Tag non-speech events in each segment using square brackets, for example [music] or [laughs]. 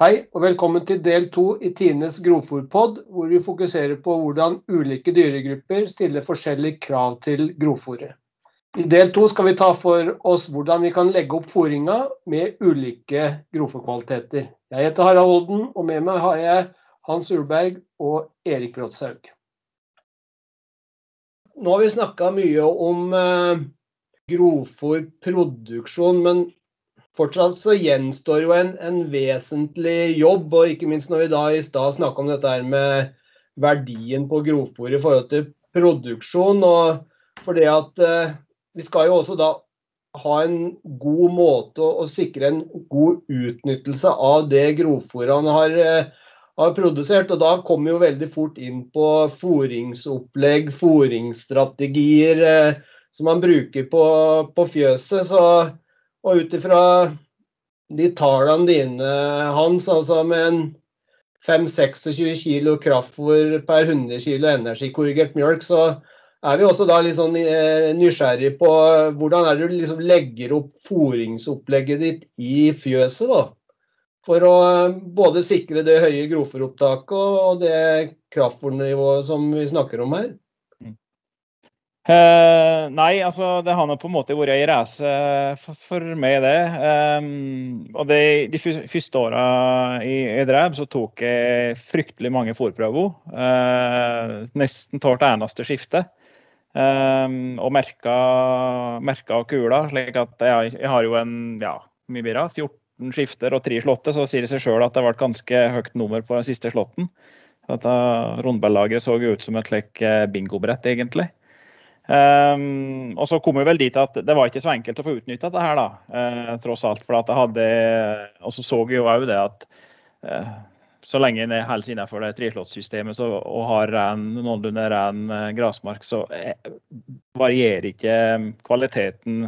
Hei og velkommen til del to i Tines grovfòrpod, hvor vi fokuserer på hvordan ulike dyregrupper stiller forskjellige krav til grovfòret. I del to skal vi ta for oss hvordan vi kan legge opp fôringa med ulike grovfòrkvaliteter. Jeg heter Harald Holden, og med meg har jeg Hans Ulberg og Erik Brodshaug. Nå har vi snakket mye om grovfòrproduksjon, men fortsatt så gjenstår jo en, en vesentlig jobb, og ikke minst når vi da i stad snakka om dette her med verdien på grovfòr i forhold til produksjon. og for det at eh, Vi skal jo også da ha en god måte å, å sikre en god utnyttelse av det grovfòret han har, eh, har, produsert. og Da kommer vi jo veldig fort inn på fòringsopplegg, fòringsstrategier eh, som man bruker på, på fjøset. så og ut ifra de tallene dine, Hans, altså med en 5-26 kilo kraftfôr per 100 kilo energikorrigert mjølk, så er vi også da litt sånn eh, nysgjerrig på hvordan er det du liksom legger opp fôringsopplegget ditt i fjøset. da, For å eh, både sikre det høye grovfòropptaket og det kraftfòrnivået som vi snakker om her. Uh, nei, altså det har nå på en måte vært ei reise for, for, meg, det. Um, og det, de første åra jeg, drev, så tok jeg fryktelig mange fòrprøver. Uh, nesten hvert eneste skifte. Um, og merka, merka kula. slik at jeg, jeg, har jo en ja, mye bedre, 14 skifter og 3 slåtter, så sier det seg sjøl at det ble ganske høyt nummer på den siste slåtten. Rundballageret så ut som et slikt eh, bingobrett, egentlig. Um, og så kom vi vel dit at det var ikke så enkelt å få utnytta det her, da, uh, tross alt. For at det hadde Og så så vi jo òg det at uh, så lenge en holder seg innenfor det treslåttsystemet og har ren, noenlunde ren uh, grasmark, så varierer ikke kvaliteten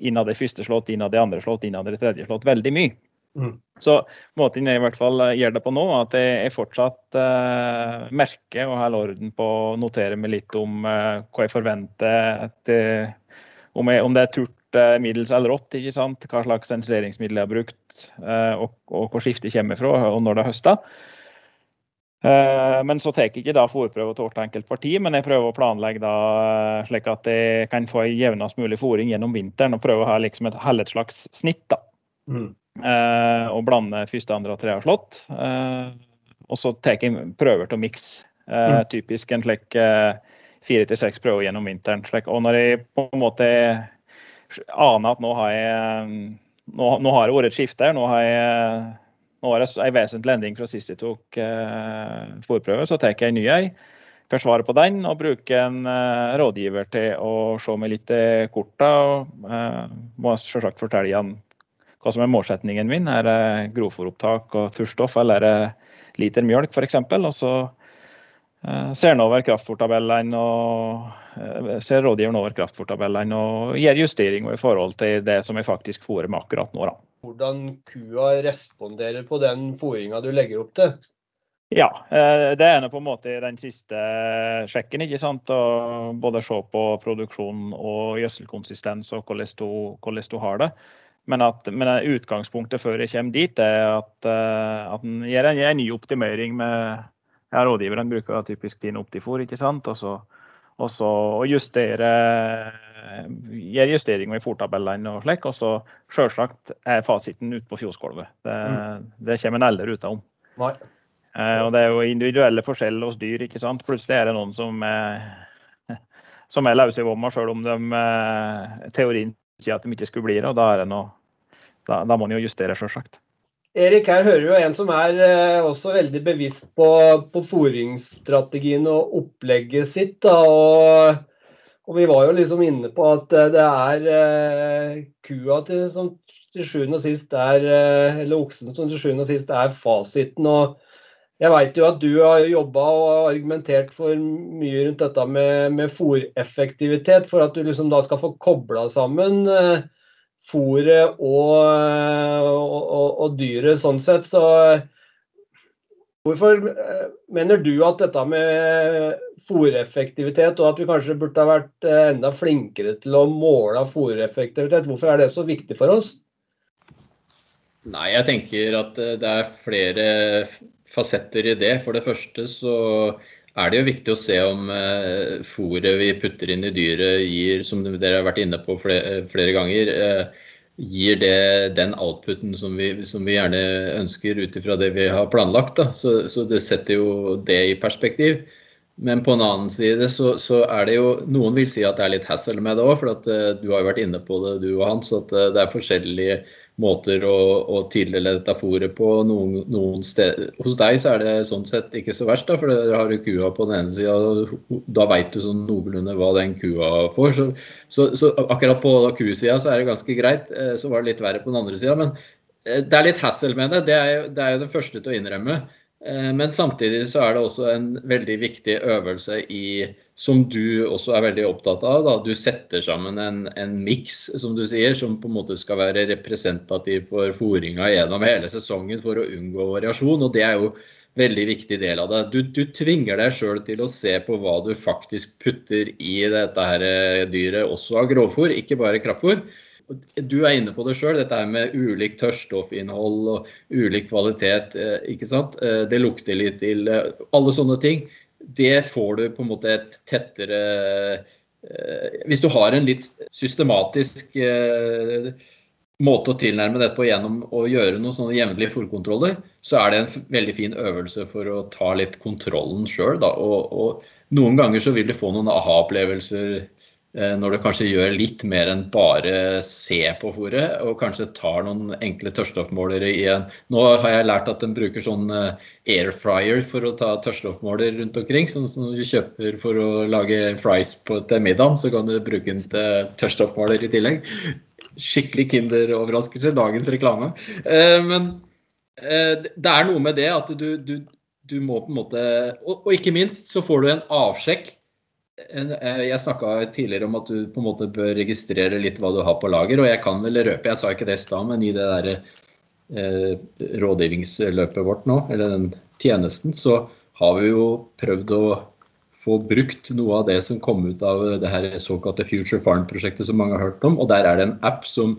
innad i første slått, innad i andre slått, innad i tredje slått veldig mye. Mm. Så måten jeg i hvert fall eh, gjør det på nå, er at jeg fortsatt eh, merker og holder orden på å notere meg litt om eh, hva jeg forventer. At, eh, om, jeg, om, det er turt, middels eller rått, ikke sant? hva slags sensureringsmiddel jeg har brukt, og, og, hvor skiftet kommer fra, og når det er høsta. Men så tar jeg ikke da fòrprøve til hvert enkelt parti, men jeg prøver å planlegge da slik at jeg kan få en jevnest mulig fòring gjennom vinteren og prøve å ha liksom et, et slags snitt. da. Mm. Eh, og blande første, andre og tredje slått. Eh, og så tar jeg prøver til å mikse. Eh, mm. Typisk en slik fire til seks prøver gjennom vinteren. Slik. Og når jeg på en måte aner at nå har jeg nå, nå har det vært et skifte her, nå har jeg nå er det en vesentlig endring fra sist jeg tok eh, fòrprøve, så tar jeg en ny ei. Forsvarer på den og bruker en eh, rådgiver til å se meg litt korta. Og eh, må selvsagt fortelle igjen hva som er målsetningen min. Er det grovfòropptak og turstoff, eller er det liter mjølk f.eks.? Og så eh, ser han over kraftfòrtabellene og eh, ser rådgiveren over kraftfòrtabellene og gjør justeringer i forhold til det som jeg faktisk fôrer med akkurat nå. Da. Hvordan kua responderer på den fôringa du legger opp til? Ja, eh, det er på en måte den siste sjekken. ikke sant? Og både se på produksjon og gjødselkonsistens og hvordan du, hvordan du har det. Men, at, men utgangspunktet før jeg kommer dit, er at, uh, at en gjør en, en, ny optimering med ja, Rådgiveren bruker typisk din Optifor, ikke sant? og så, og så justere gjør justeringer i fòrtabellene og slik. Og så selvsagt er fasiten ute på fjosgulvet. Det, mm. det kommer en aldri utenom. Uh, og det er jo individuelle forskjeller hos dyr. ikke sant? Plutselig er det noen som er, som er løse i vomma, selv om de uh, teorien sier at de ikke skulle bli det. og da er det noe da, da må en jo justere, selvsagt. Erik, her hører jo en som er eh, også veldig bevisst på, på fôringsstrategien og opplegget sitt. Da, og, og, vi var jo liksom inne på at eh, det er eh, kua til, som til sjuende og sist er eh, Eller oksen som til sjuende og sist er fasiten. og jeg vet jo at du har jobba og argumentert for mye rundt dette med, med fòreffektivitet, for at du liksom da skal få kobla sammen eh, fôret og, og, og, og, dyret sånn sett. Så hvorfor eh, mener du at dette med fôreffektivitet og at vi kanskje burde ha vært eh, enda flinkere til å måle fôreffektivitet, hvorfor er det så viktig for oss? Nei, jeg tenker at det er flere fasetter i det. For det første så er det jo viktig å se om eh, fôret vi putter inn i dyret gir, som dere har vært inne på flere, flere ganger, eh, gir det den outputen som vi, som vi gjerne ønsker ut ifra det vi har planlagt. Så, så, det setter jo det i perspektiv. Men på en annen side så, så, er det jo Noen vil si at det er litt hassle med det òg, for at, eh, du har jo vært inne på det, du og Hans. At uh, det er forskjellige måter å, å tildele dette fôret på. Noen, noen steder. Hos deg så er det sånn sett ikke så verst, da, for der har du kua på den ene sida. Da veit du sånn noenlunde hva den kua får. Så, så, så akkurat på kusida så er det ganske greit. Eh, så var det litt verre på den andre sida. Men eh, det er litt hassle med det. Det er, jo, det er jo den første til å innrømme. Eh, men samtidig så er det også en veldig viktig øvelse i, som du også er veldig opptatt av. Da. Du setter sammen en, en miks, som du sier, som på en måte skal være representativ for fòringa gjennom hele sesongen for å unngå variasjon. og det er jo en veldig viktig del av det. Du, du tvinger deg sjøl til å se på hva du faktisk putter i dette her eh, dyret, også av grovfòr, ikke bare kraftfôr. Du er inne på det sjøl, dette med ulikt tørrstoffinnhold og ulik kvalitet. Eh, ikke sant? Eh, det lukter litt til eh, Alle sånne ting. Det får du på en måte et tettere Hvis du har en litt systematisk måte å tilnærme dette på gjennom å gjøre noen sånne jevnlige fòrkontroller, så er det en veldig fin øvelse for å ta litt kontrollen sjøl. Og, og, noen ganger så vil du få noen aha-opplevelser når du kanskje gjør litt mer enn bare se på fôret, og kanskje tar noen enkle tørrstoffmålere i en Nå har jeg lært at den bruker sånn eh, air fryer for å ta tørrstoffmåler rundt omkring. Sånn som du kjøper for å lage fries på til middagen, så kan du bruke den til tørrstoffmåler i tillegg. Skikkelig Kinder-overraskelse, dagens reklame. Eh, men det er noe med det at du, du, du må på en måte og, og ikke minst så får du en avsjekk Eh, jeg snakka tidligere om at du på en måte bør registrere litt hva du har på lager. Og jeg kan vel røpe, jeg sa ikke det i stad, men i det der eh, rådgivningsløpet vårt nå, eller den tjenesten, så har vi jo prøvd å få brukt noe av det som kom ut av det her såkalte Future Farm-prosjektet som mange har hørt om. Og der er det en app som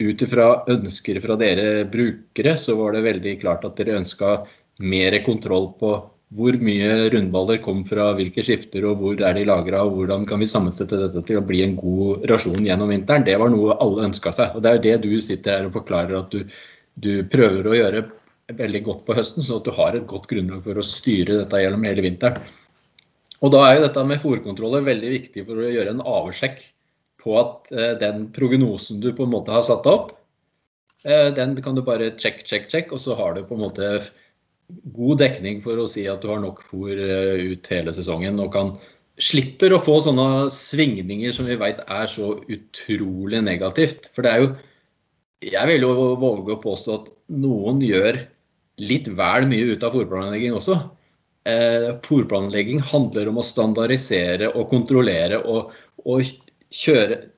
ut ifra ønsker fra dere brukere, så var det veldig klart at dere ønska mer kontroll på hvor mye rundballer kom fra hvilke skifter, og hvor er de lagra, og hvordan kan vi sammensette dette til å bli en god rasjon gjennom vinteren. Det var noe alle ønska seg. og Det er jo det du sitter her og forklarer at du, du, prøver å gjøre veldig godt på høsten, sånn at du har et godt grunnlag for å styre dette gjennom hele vinteren. Og Da er jo dette med fòrkontroller veldig viktig for å gjøre en avsjekk på at eh, den prognosen du på en måte har satt opp, eh, den kan du bare check, check, check, og så har du på en måte god dekning for å si at du har nok fôr eh, ut hele sesongen. og kan slipper å få sånne svingninger som vi vet er så utrolig negativt. For det er jo Jeg vil jo våge å påstå at noen gjør litt vel mye ut av fòrplanlegging også. Eh, fòrplanlegging handler om å standardisere og kontrollere og, og kjøre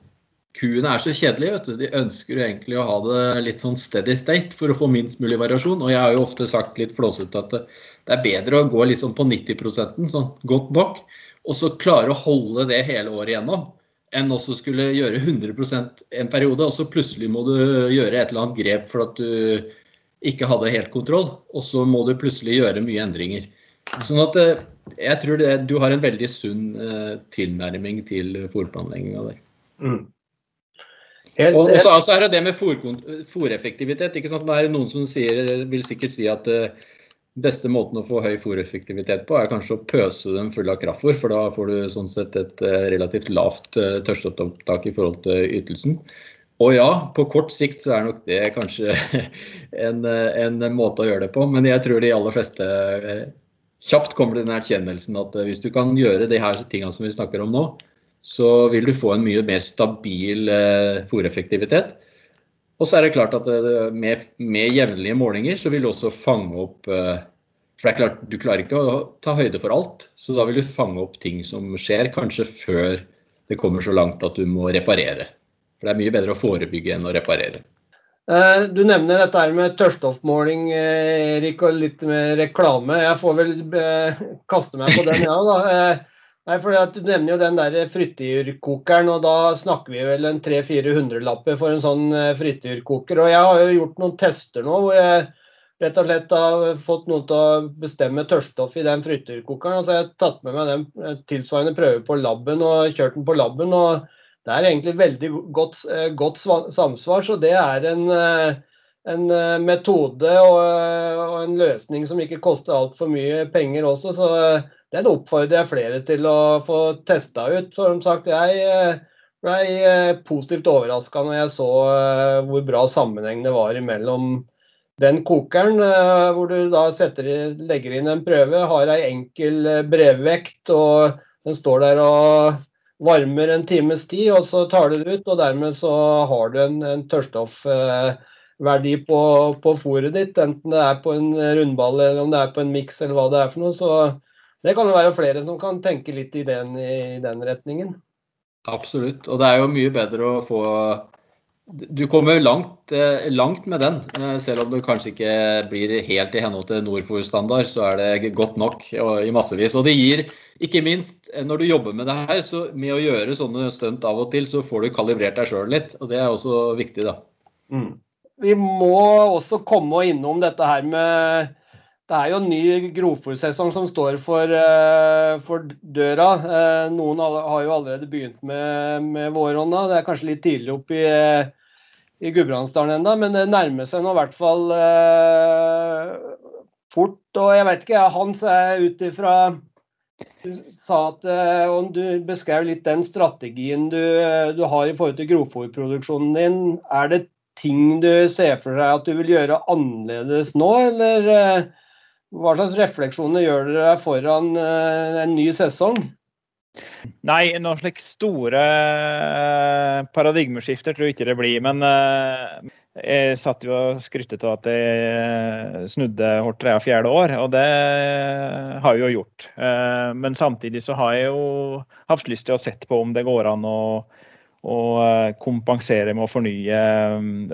kuene er så kjedelige. vet du. De ønsker jo egentlig å ha det litt sånn steady state for å få minst mulig variasjon. Og jeg har jo ofte sagt litt flåsete at det er bedre å gå liksom på 90% sånn godt nok, og så klare å holde det hele året igjennom, enn også skulle gjøre 100% en periode, og så plutselig må du gjøre et eller annet grep for at du ikke hadde helt kontroll, og så må du plutselig gjøre mye endringer. Sånn at eh, jeg tror det, du har en veldig sunn eh, tilnærming til fòrplanlegginga der. Mm. Helt, og så altså er det det med fòreffektivitet. Det er noen som sier, vil sikkert si at uh, beste måten å få høy fòreffektivitet på, er kanskje å pøse dem fulle av kraftfôr. For da får du sånn sett et uh, relativt lavt uh, tørsteopptak i forhold til ytelsen. Og ja, på kort sikt så er nok det kanskje [laughs] en, en, måte å gjøre det på. Men jeg tror de aller fleste kjapt kommer til den erkjennelsen at hvis du kan gjøre de her tingene som vi snakker om nå, så vil du få en mye mer stabil eh, fòreffektivitet. Og så er det klart at eh, med, med, jevnlige målinger så vil du også fange opp eh, For det er klart, du klarer ikke å ta høyde for alt, så da vil du fange opp ting som skjer, kanskje før det kommer så langt at du må reparere. For det er mye bedre å forebygge enn å reparere. Eh, du nevner dette med tørststoffmåling Erik, og litt med reklame. Jeg får vel kaste meg på den, ja. da. Nei, for Du nevner jo den der frityrkokeren, og da snakker vi vel en 300-400 lapper for en sånn eh, frityrkoker. Og Jeg har jo gjort noen tester nå hvor jeg rett og slett har fått noen til å bestemme tørrstoff i den frityrkokeren. Og så har jeg tatt med meg den eh, tilsvarende prøve på laben og kjørt den på laben. og Det er egentlig veldig godt, eh, godt samsvar. Så det er en, en metode og, og, en løsning som ikke koster altfor mye penger også. så den oppfordrer jeg flere til å få testa ut. Som sagt, jeg eh, ble eh, positivt overraska når jeg så eh, hvor bra sammenheng det var mellom den kokeren, hvor du da setter, legger inn en prøve, har ei enkel brevvekt, og den står der og varmer en times tid, og så tar du det ut. og Dermed så har du en, en tørrstoffverdi på, på fôret ditt, enten det er på en rundball eller om det er på en miks eller hva det er for noe. så det kan jo være flere som kan tenke litt i den, i den retningen. Absolutt. Og det er jo mye bedre å få Du kommer langt, eh, langt med den. Eh, selv om du kanskje ikke blir helt i henhold til Norfòr-standard, så er det godt nok i massevis. Og det gir, ikke minst eh, når du jobber med det her, så med å gjøre sånne stunt av og til, så får du kalibrert deg sjøl litt. Og det er også viktig, da. Mm. Vi må også komme innom dette her med det er jo en ny grovfòrsesong som står for, uh, for døra. Uh, noen har jo allerede begynt med, med våronna. Det er kanskje litt tidlig opp i, i Gudbrandsdalen ennå, men det nærmer seg nå i hvert fall uh, fort. Og jeg vet ikke, Hans er ut ifra Du sa at om du beskrev litt den strategien du, du har i forhold til grovfòrproduksjonen din. Er det ting du ser for deg at du vil gjøre annerledes nå, eller? Hva slags refleksjoner gjør dere foran eh, en ny sesong? Nei, noen slik store eh, paradigmeskifter tror jeg ikke det blir. Men eh, jeg satt jo og skrytte av at jeg snudde hvert tredje og fjerde år, og det har jeg jo gjort. Men samtidig så har jeg jo hatt lyst til å sette på om det går an å, å kompensere med å fornye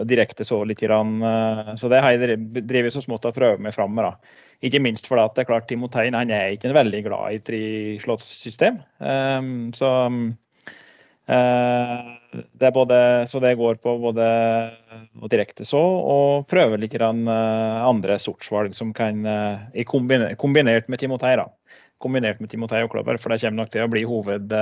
direkte så litt. Så det har jeg drevet så smått og prøvd meg fram med. da. Ikke minst fordi at det er klart Timotein han er ikke veldig glad i trislåttssystem. Um, så det det både, så det går på både å direkte så og prøve litt andre sortsvalg som kan kombinert med Timotei. da, Kombinert med Timotei og Klobber, for det kommer nok til å bli hoved,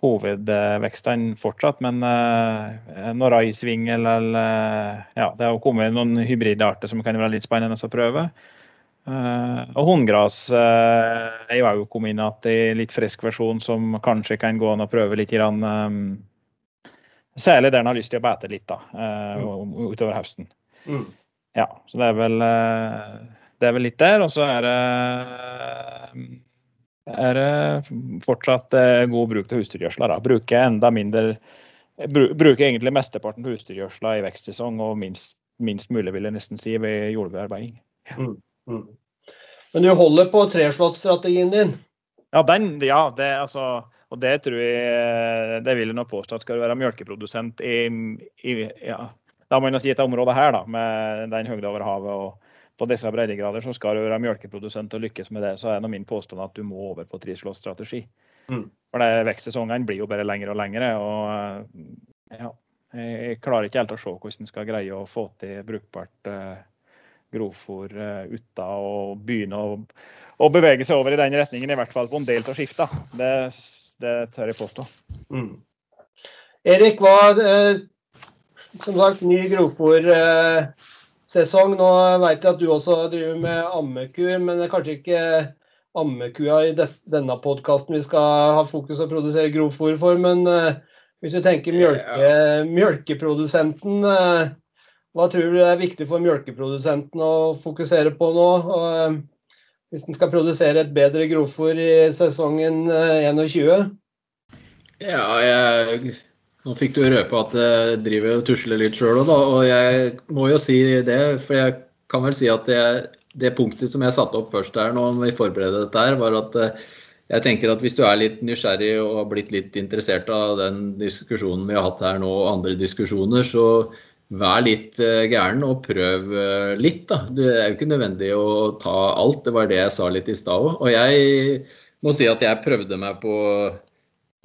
hovedvekstene fortsatt. Men uh, noe raisving eller uh, ja, det har kommet noen hybridarter som kan være litt spennende å prøve. Uh, og hunngras uh, er jo kommet inn igjen i litt frisk versjon som kanskje kan gå an å prøve litt. Grann, um, særlig der en har lyst til å bete litt da, uh, mm. utover høsten. Mm. Ja, så det er vel det er vel litt der. Og så er det, er det fortsatt god bruk til husdyrgjødsla. Bruke enda mindre Bruke egentlig mesteparten av husdyrgjødsla i vekstsesong og minst, minst mulig, vil jeg nesten si, ved jordbearbeiding. Mm. Mm. Men du holder på treslåttstrategien din? Ja, den, ja det, altså, og det tror jeg det vil jeg nå påstå at skal du være melkeprodusent i, i ja, da må jeg si et område her da, med den høyden over havet og på disse breddegrader, så skal du være melkeprodusent og lykkes med det, så er det min påstand at du må over på trislåsstrategi. Mm. For vekstsesongene blir jo bare lengre og lengre. og ja, Jeg klarer ikke helt å se hvordan en skal greie å få til brukbart uh, grovfòr uh, ute og begynne å, å, bevege seg over i den retningen, i hvert fall på en del av skifta. Det, det, tør jeg påstå. Mm. Erik, hva eh, Som sagt, ny grovfòrsesong. Nå vet jeg at du også driver med ammekuer, men det er kanskje ikke ammekua i denne podkasten vi skal ha fokus og produsere grovfòr for. Men eh, hvis vi tenker mjølke, mjølkeprodusenten, eh, hva tror du er viktig for mjølkeprodusenten å fokusere på nå? Eh, hvis den skal produsere et bedre grovfôr i sesongen 21? Eh, ja, jeg, nå fikk du røpe at jeg driver og tusler litt sjøl òg, og jeg må jo si det. For jeg kan vel si at det, det punktet som jeg satte opp først der når vi forberedte dette, her, var at eh, jeg tenker at hvis du er litt nysgjerrig og har blitt litt interessert av den diskusjonen vi har hatt her nå, og andre diskusjoner, så vær litt uh, gæren og prøv litt. da. Det er jo ikke nødvendig å ta alt, det var det jeg sa litt i stad òg. Og jeg må si at jeg prøvde meg på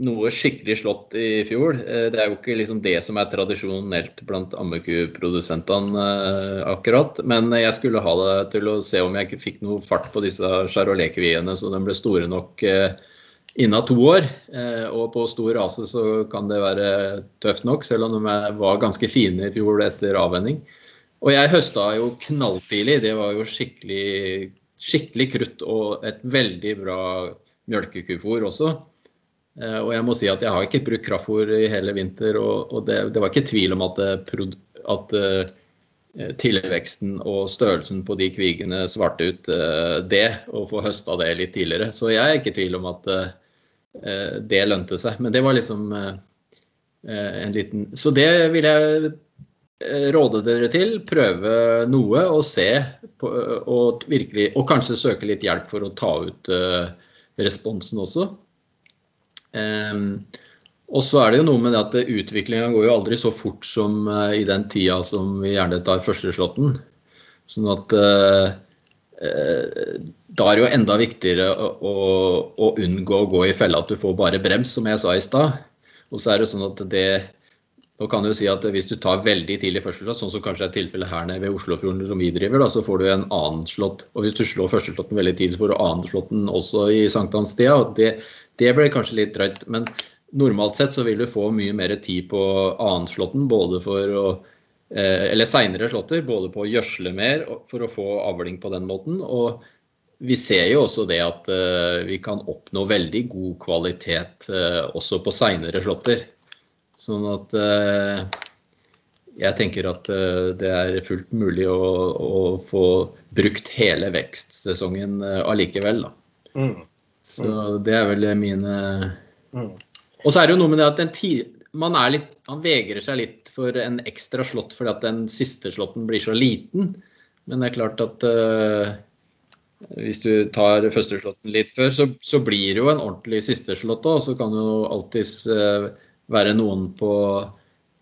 noe skikkelig slått i fjor. Eh, det er jo ikke liksom det som er tradisjonelt blant ammekuprodusentene akkurat. Men jeg skulle ha det til å se om jeg fikk noe fart på disse charolais-kviene så de ble store nok innen to år. Og på stor rase så kan det være tøft nok, selv om de var ganske fine i fjor etter avvenning. Og jeg høsta jo knalltidlig. Det var jo skikkelig, skikkelig krutt og et veldig bra mjølkekufor også. Eh, og jeg må si at jeg har ikke brukt kraftfôr i hele vinter, og, det, det, var ikke tvil om at, at uh, tilveksten og størrelsen på de kvigene svarte ut det, og få høsta det litt tidligere. Så jeg er ikke i tvil om at det lønte seg. Men det var liksom en liten Så det vil jeg Eh, råde dere til. Prøve noe og se. På, og, virkelig, og kanskje søke litt hjelp for å ta ut responsen også. Um, og så er det jo noe med det at utviklinga går jo aldri så fort som uh, i den tida som vi gjerne tar førsteslåtten. Sånn at uh, da er det jo enda viktigere å, å, å, unngå å gå i fella at du får bare brems, som jeg sa i stad. Og så er det sånn at det nå kan du si at Hvis du tar veldig tidlig førsteslått, sånn som kanskje er tilfellet her nede ved Oslofjorden som vi driver, da, så får du en annen slått. Og hvis du slår førsteslåtten veldig tidlig, så får du annenslåtten også i sankthanstida. Det, det ble kanskje litt drøyt. Men normalt sett så vil du få mye mer tid på annenslåtten, både for å eh, eller seinere slåtter, både på å gjødsle mer for å få avling på den måten. og vi ser jo også det at uh, vi kan oppnå veldig god kvalitet uh, også på seinere slåtter. Sånn at eh, jeg tenker at eh, det er fullt mulig å, å få brukt hele vekstsesongen eh, allikevel. Mm. Mm. Så det er vel mine mm. Og så er det jo noe med det at man, litt, man, vegrer seg litt for en ekstra slått fordi at den siste slåtten blir så liten. Men det er klart at uh, hvis du tar første slåtten litt før, så, så, blir det jo en ordentlig siste slått òg. Så kan jo alltids uh, være noen på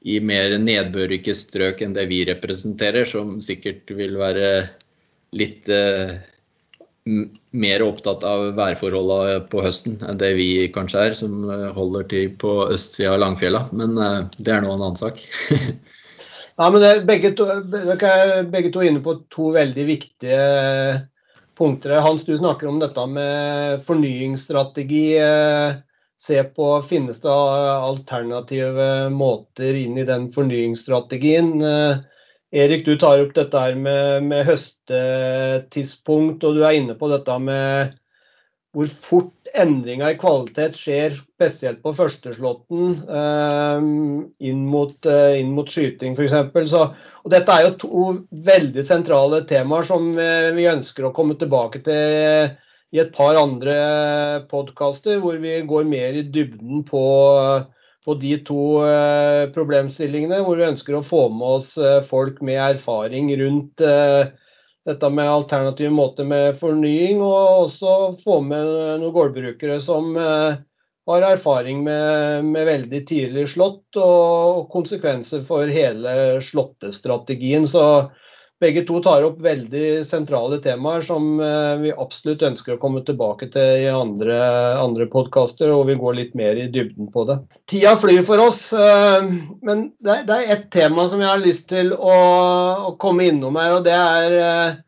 i mer nedbørrike strøk enn det vi representerer, som sikkert vil være litt eh, mer opptatt av værforholdene på høsten enn det vi kanskje er, som eh, holder til på østsida av Langfjella. Men eh, det er nå en annen sak. [laughs] ja, men er, begge, to, begge to er inne på to veldig viktige punkter. Hans, du snakker om dette med fornyingsstrategi. Eh, se på finnes det alternative måter inn i den fornyingsstrategien. Eh, Erik, du tar opp dette her med, med høstetidspunkt, og du er inne på dette med hvor fort endringa i kvalitet skjer, spesielt på førsteslåtten eh, inn, mot, eh, inn mot skyting f.eks. Dette er jo to veldig sentrale temaer som vi ønsker å komme tilbake til i et par andre podkaster hvor vi går mer i dybden på, på de to uh, problemstillingene. Hvor vi ønsker å få med oss uh, folk med erfaring rundt uh, dette med alternative måter med fornying, og også få med noen gårdbrukere som har erfaring med, med, veldig tidlig slått og konsekvenser for hele slåttestrategien. Så begge to tar opp veldig sentrale temaer som eh, vi absolutt ønsker å komme tilbake til i andre, andre podkaster, og vi går litt mer i dybden på det. Tida flyr for oss, eh, men det er ett tema som jeg har lyst til å, komme innom her, og det er eh,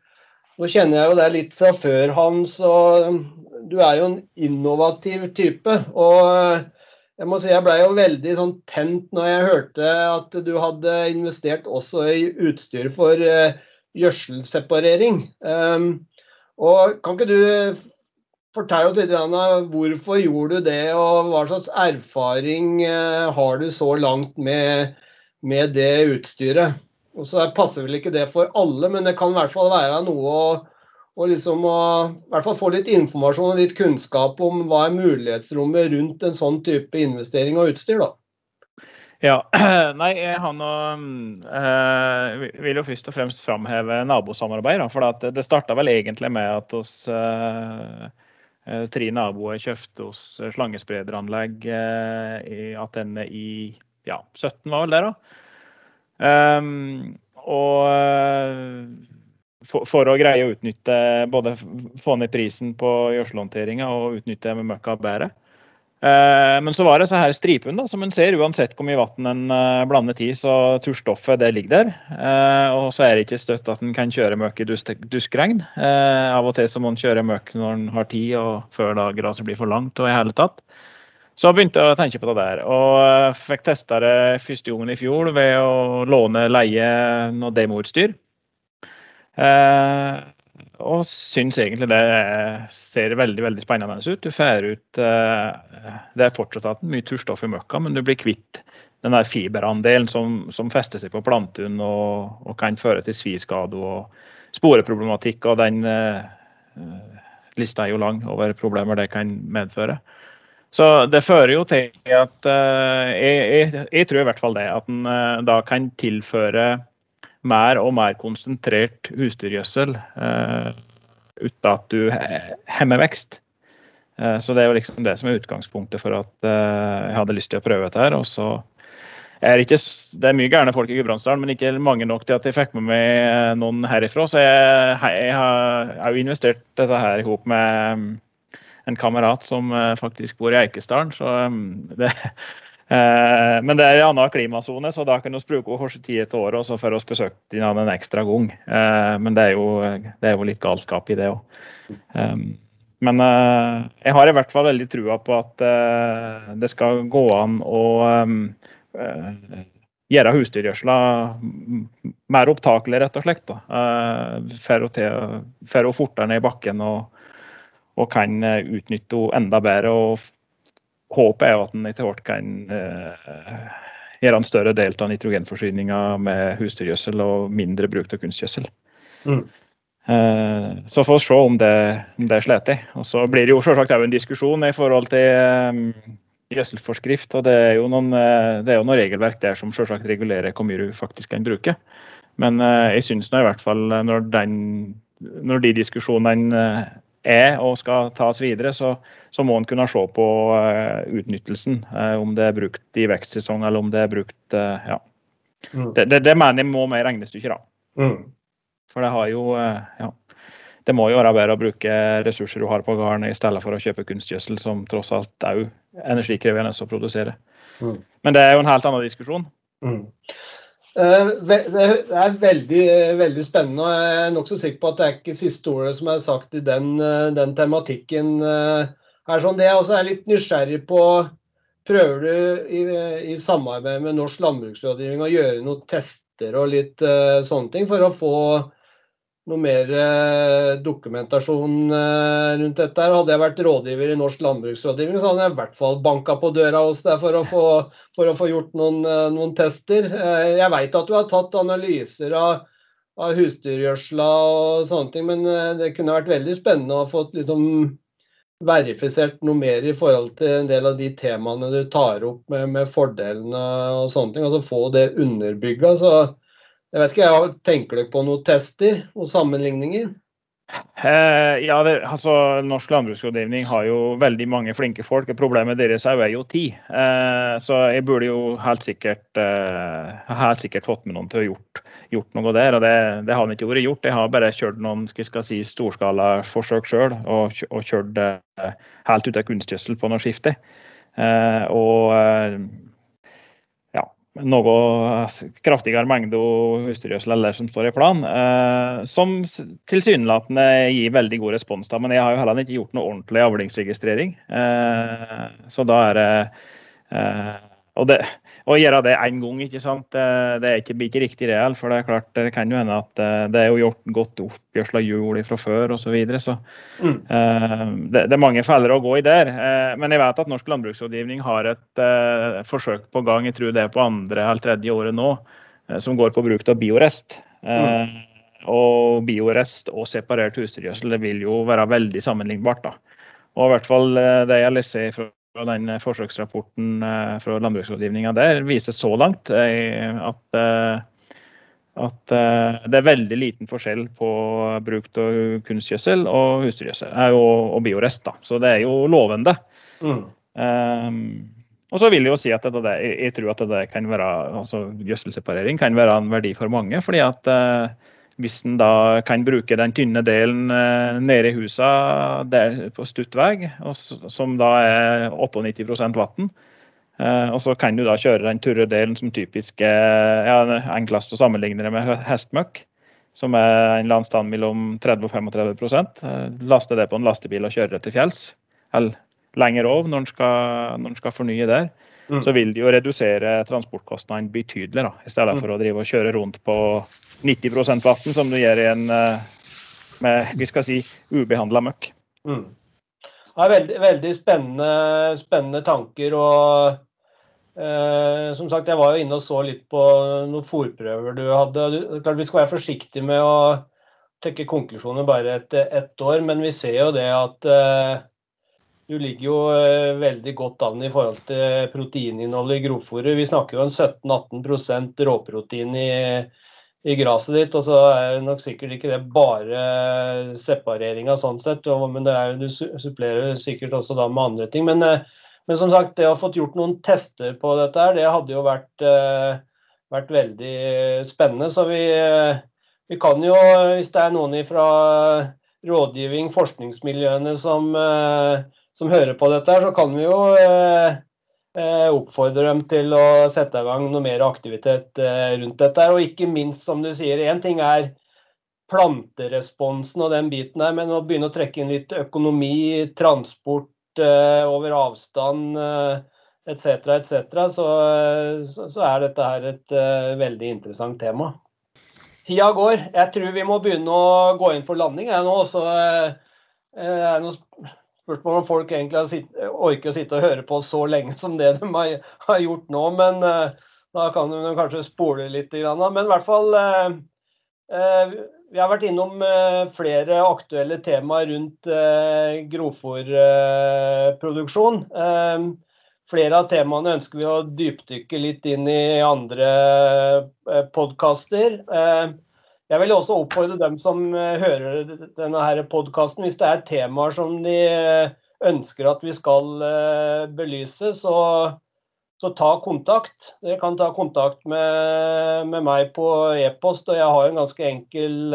Nå kjenner jeg jo deg litt fra før, Hans, og du er jo en innovativ type. og jeg må si jeg ble jo veldig sånn tent når jeg hørte at du hadde investert også i utstyr for gjødselseparering. Um, og Kan ikke du fortelle oss litt hvorfor gjorde du det, og hva slags erfaring uh, har du så langt med, med det utstyret? Og så passer vel ikke det for alle, men det kan i hvert fall være noe å, å, liksom å i hvert fall få litt informasjon og litt kunnskap om hva er mulighetsrommet rundt en sånn type investering og utstyr. da. Ja, [clears throat] nei, han øh, vil jo først og fremst framheve nabosamarbeid. Da, for det starta vel egentlig med at oss øh, tre naboer kjøpte oss slangesprederanlegg øh, i Atene i ja, 17 var vel det, da. Um, og for, for, å greie å utnytte både få ned prisen på gjødselhåndteringa og utnytte møkka bedre. Eh, men så var det så her stripen, da, som en ser uansett hvor mye vann en eh, blander i, så turstoffet det ligger der. Eh, og så er det ikke støtt at en kan kjøre møkk i dusk, duskregn. Av og til så må en kjøre møkk når en har tid, og før da gresset blir for langt og i hele tatt. Så jeg begynte å tenke på det der, og fikk testa det første gangen i fjor ved å låne leie noe demoutstyr. Eh, og syns egentlig det ser veldig veldig spennende ut. Du får ut eh, Det er fortsatt mye turstoff i møkka, men du blir kvitt den der fiberandelen som, som fester seg på plantene og, og, kan føre til sviskade og sporeproblematikk. Og den eh, lista er jo lang over problemer det kan medføre. Så det fører jo til at eh, jeg, jeg, jeg, tror i hvert fall det, at en eh, da kan tilføre mer og mer konsentrert husdyrgjødsel uh, uten at du hemmer vekst. Uh, så det er jo liksom det som er utgangspunktet for at uh, jeg hadde lyst til å prøve dette her. Og så er det, ikke, det er mye gærne folk i Gudbrandsdalen, men ikke mange nok til at jeg fikk med meg noen herifra. Så jeg, jeg har jo investert dette her i med mm, en kamerat som faktisk bor i Eikesdalen. Så mm, det, Eh, men det er en annen klimasone, så da kan vi bruke kanskje ti et år også for å besøke den en ekstra gang. Eh, men det er, jo, det er jo litt galskap i det òg. Eh, men eh, jeg har i hvert fall veldig trua på at det skal gå an å um, gjøre husdyrgjødsla mer opptakelig, rett og slett. For å fortere ned i bakken og, og kan utnytte henne enda bedre. og håpet er at en etter hvert kan eh, gjøre en større del av nitrogenforsyninga med husdyrgjødsel og mindre bruk av kunstgjødsel. Mm. Eh, så får vi se om det, om det sliter. Og så blir det jo selvsagt òg en diskusjon i forhold til eh, gjødselforskrift. og Det er jo noen, eh, det er jo noen regelverk der som selvsagt regulerer hvor mye du faktisk kan bruke. Men uh, jeg syns i hvert fall når, den, når de diskusjonene er og skal tas videre, så, så må en kunne se på uh, utnyttelsen. Uh, om det er brukt i vekstsesong eller om det er brukt uh, Ja. Mm. Det, det, det, mener jeg må med i regnestykket, da. Mm. For det har jo ja. Det må jo være bedre å bruke ressurser du har på gården, i stedet for å kjøpe kunstgjødsel, som tross alt er energikrevende å produsere. Mm. Men det er jo en helt annen diskusjon. Mm. Eh, det er veldig, veldig spennende. og Jeg er nokså sikker på at det er ikke siste ordet som er sagt i den, eh, den tematikken. Eh, her. Sånn. Det jeg også er litt nysgjerrig på, prøver du i, i samarbeid med Norsk landbruksrådgivning å gjøre noen tester og litt sånne ting for å få noe mer eh, dokumentasjon eh, rundt dette. her. Hadde jeg vært rådgiver i Norsk landbruksrådgivning, så hadde jeg i hvert fall banka på døra hos deg for å få, for å få gjort noen, eh, noen, tester. Jeg vet at du har tatt analyser av, av husdyrgjødsla og sånne ting, men det kunne vært veldig spennende å få liksom, verifisert noe mer i forhold til en del av de temaene du tar opp med, med fordelene og sånne ting. Altså få det underbygga. så jeg vet ikke, jeg Tenker dere på noen tester og sammenligninger? Eh, ja, det, altså Norsk landbruksrådgivning har jo veldig mange flinke folk. Problemet deres er jo tid. Eh, så jeg burde jo helt sikkert, eh, helt sikkert fått med noen til å gjort, gjort noe der. og Det, det har ikke vært gjort. Jeg har bare kjørt noen skal skal si, storskalaforsøk sjøl og, og, kjørt eh, helt ut av kunstgjødsel på noe skifte. Eh, og eh, noe kraftigere mengde husdyrgjødsel eller som står i plan, eh, som tilsynelatende gir veldig god respons. Da. Men jeg har jo heller ikke gjort noe ordentlig avlingsregistrering. Eh, så da er det eh, og det, å gjøre det én gang, ikke sant? det, er ikke, blir ikke riktig reell. For det er klart, det kan jo hende at eh, det er jo gjort godt oppgjørsel av jord fra før osv. Så, videre, så mm. uh, det, det, er mange feller å gå i der. Uh, men jeg vet at Norsk landbruksrådgivning har et uh, forsøk på gang, jeg tror det er på andre eller tredje året nå, som går på bruk av biorest. Mm. Og biorest og separert husdyrgjødsel vil jo være veldig sammenlignbart. da. Og i hvert fall det jeg leser fra og den eh, forsøksrapporten eh, fra landbruksrådgivninga der viser så langt eh, at, at det er veldig liten forskjell på bruk av kunstgjødsel og husdyrgjødsel og, og biorest. Da. Så det er jo lovende. Mm. Um, og så vil jeg jo si at det, jeg tror at det kan være, altså gjødselseparering kan være en verdi for mange. fordi at hvis en da kan bruke den tynne delen eh, nede i huset der på stuttvegg, som da er 98 vann. Eh, og så kan du da kjøre den tørre delen som typisk ja, enklest å sammenligne det med hestmøkk. Som er en landstand mellom 30 og 35% Laste det på en lastebil og kjøre det til fjells. Eller lenger over når en skal, skal, fornye der. Mm. Så vil det jo redusere transportkostnadene betydelig, da, i stedet for å drive og kjøre rundt på 90% vann, som du gjør i en eh, med vi skal si, ubehandla møkk. Mm. Ja, veldig, veldig spennende, spennende, tanker. og eh, Som sagt, jeg var jo inne og så litt på noen fòrprøver du hadde. Klart Vi skal være forsiktige med å trekke konklusjoner bare etter ett år, men vi ser jo det at eh, du ligger jo eh, veldig godt an i forhold til proteininnholdet i grovfòret. Vi snakker jo om 17-18% råprotein i, i gresset ditt. Og så er det nok sikkert ikke det bare separeringa sånn sett, men er, du supplerer sikkert også da med andre ting. Men, eh, men som sagt, det å ha fått gjort noen tester på dette her, det hadde jo vært, eh, vært veldig spennende. Så vi, vi kan jo, hvis det er noen fra rådgivning, forskningsmiljøene som som hører på dette, så kan vi jo eh, eh, oppfordre dem til å sette i gang noe mer aktivitet eh, rundt dette. Og ikke minst, som du sier, én ting er planteresponsen og den biten der, men å begynne å trekke inn litt økonomi, transport over avstand etc., etc., så, så, er dette her et veldig interessant tema. Tida går. Jeg tror vi må begynne å gå inn for landing jeg nå. så er det noe Spørsmål om folk egentlig orker å sitte og høre på så lenge som det de har, gjort nå. Men uh, da kan de kanskje spole litt. Men i hvert fall uh, uh, Vi har vært innom flere aktuelle temaer rundt grovfòrproduksjon. flere av temaene ønsker vi å dypdykke litt inn i andre podkaster. Jeg vil også oppfordre dem som eh, hører denne podkasten, hvis det er temaer som de eh, ønsker at vi skal eh, belyse, så, så ta kontakt. Dere kan ta kontakt med, med meg på e-post, og jeg har en ganske enkel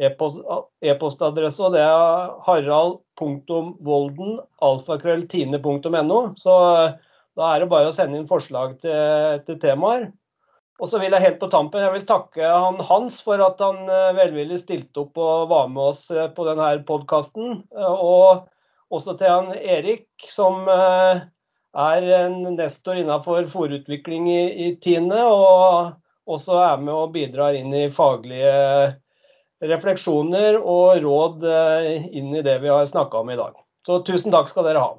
e-postadresse, og det er harald.volden.alfakrølltine.no. Så da er det bare å sende inn forslag til, til temaer. Og så vil jeg helt på tampen jeg vil takke han Hans for at han eh, velvillig stilte opp og var med oss eh, på denne podkasten. Eh, og også til han Erik, som er en nestor innenfor fòrutvikling i, i Tine. Og også er med og bidrar inn i faglige refleksjoner og råd inn i det vi har snakka om i dag. Så tusen takk skal dere ha.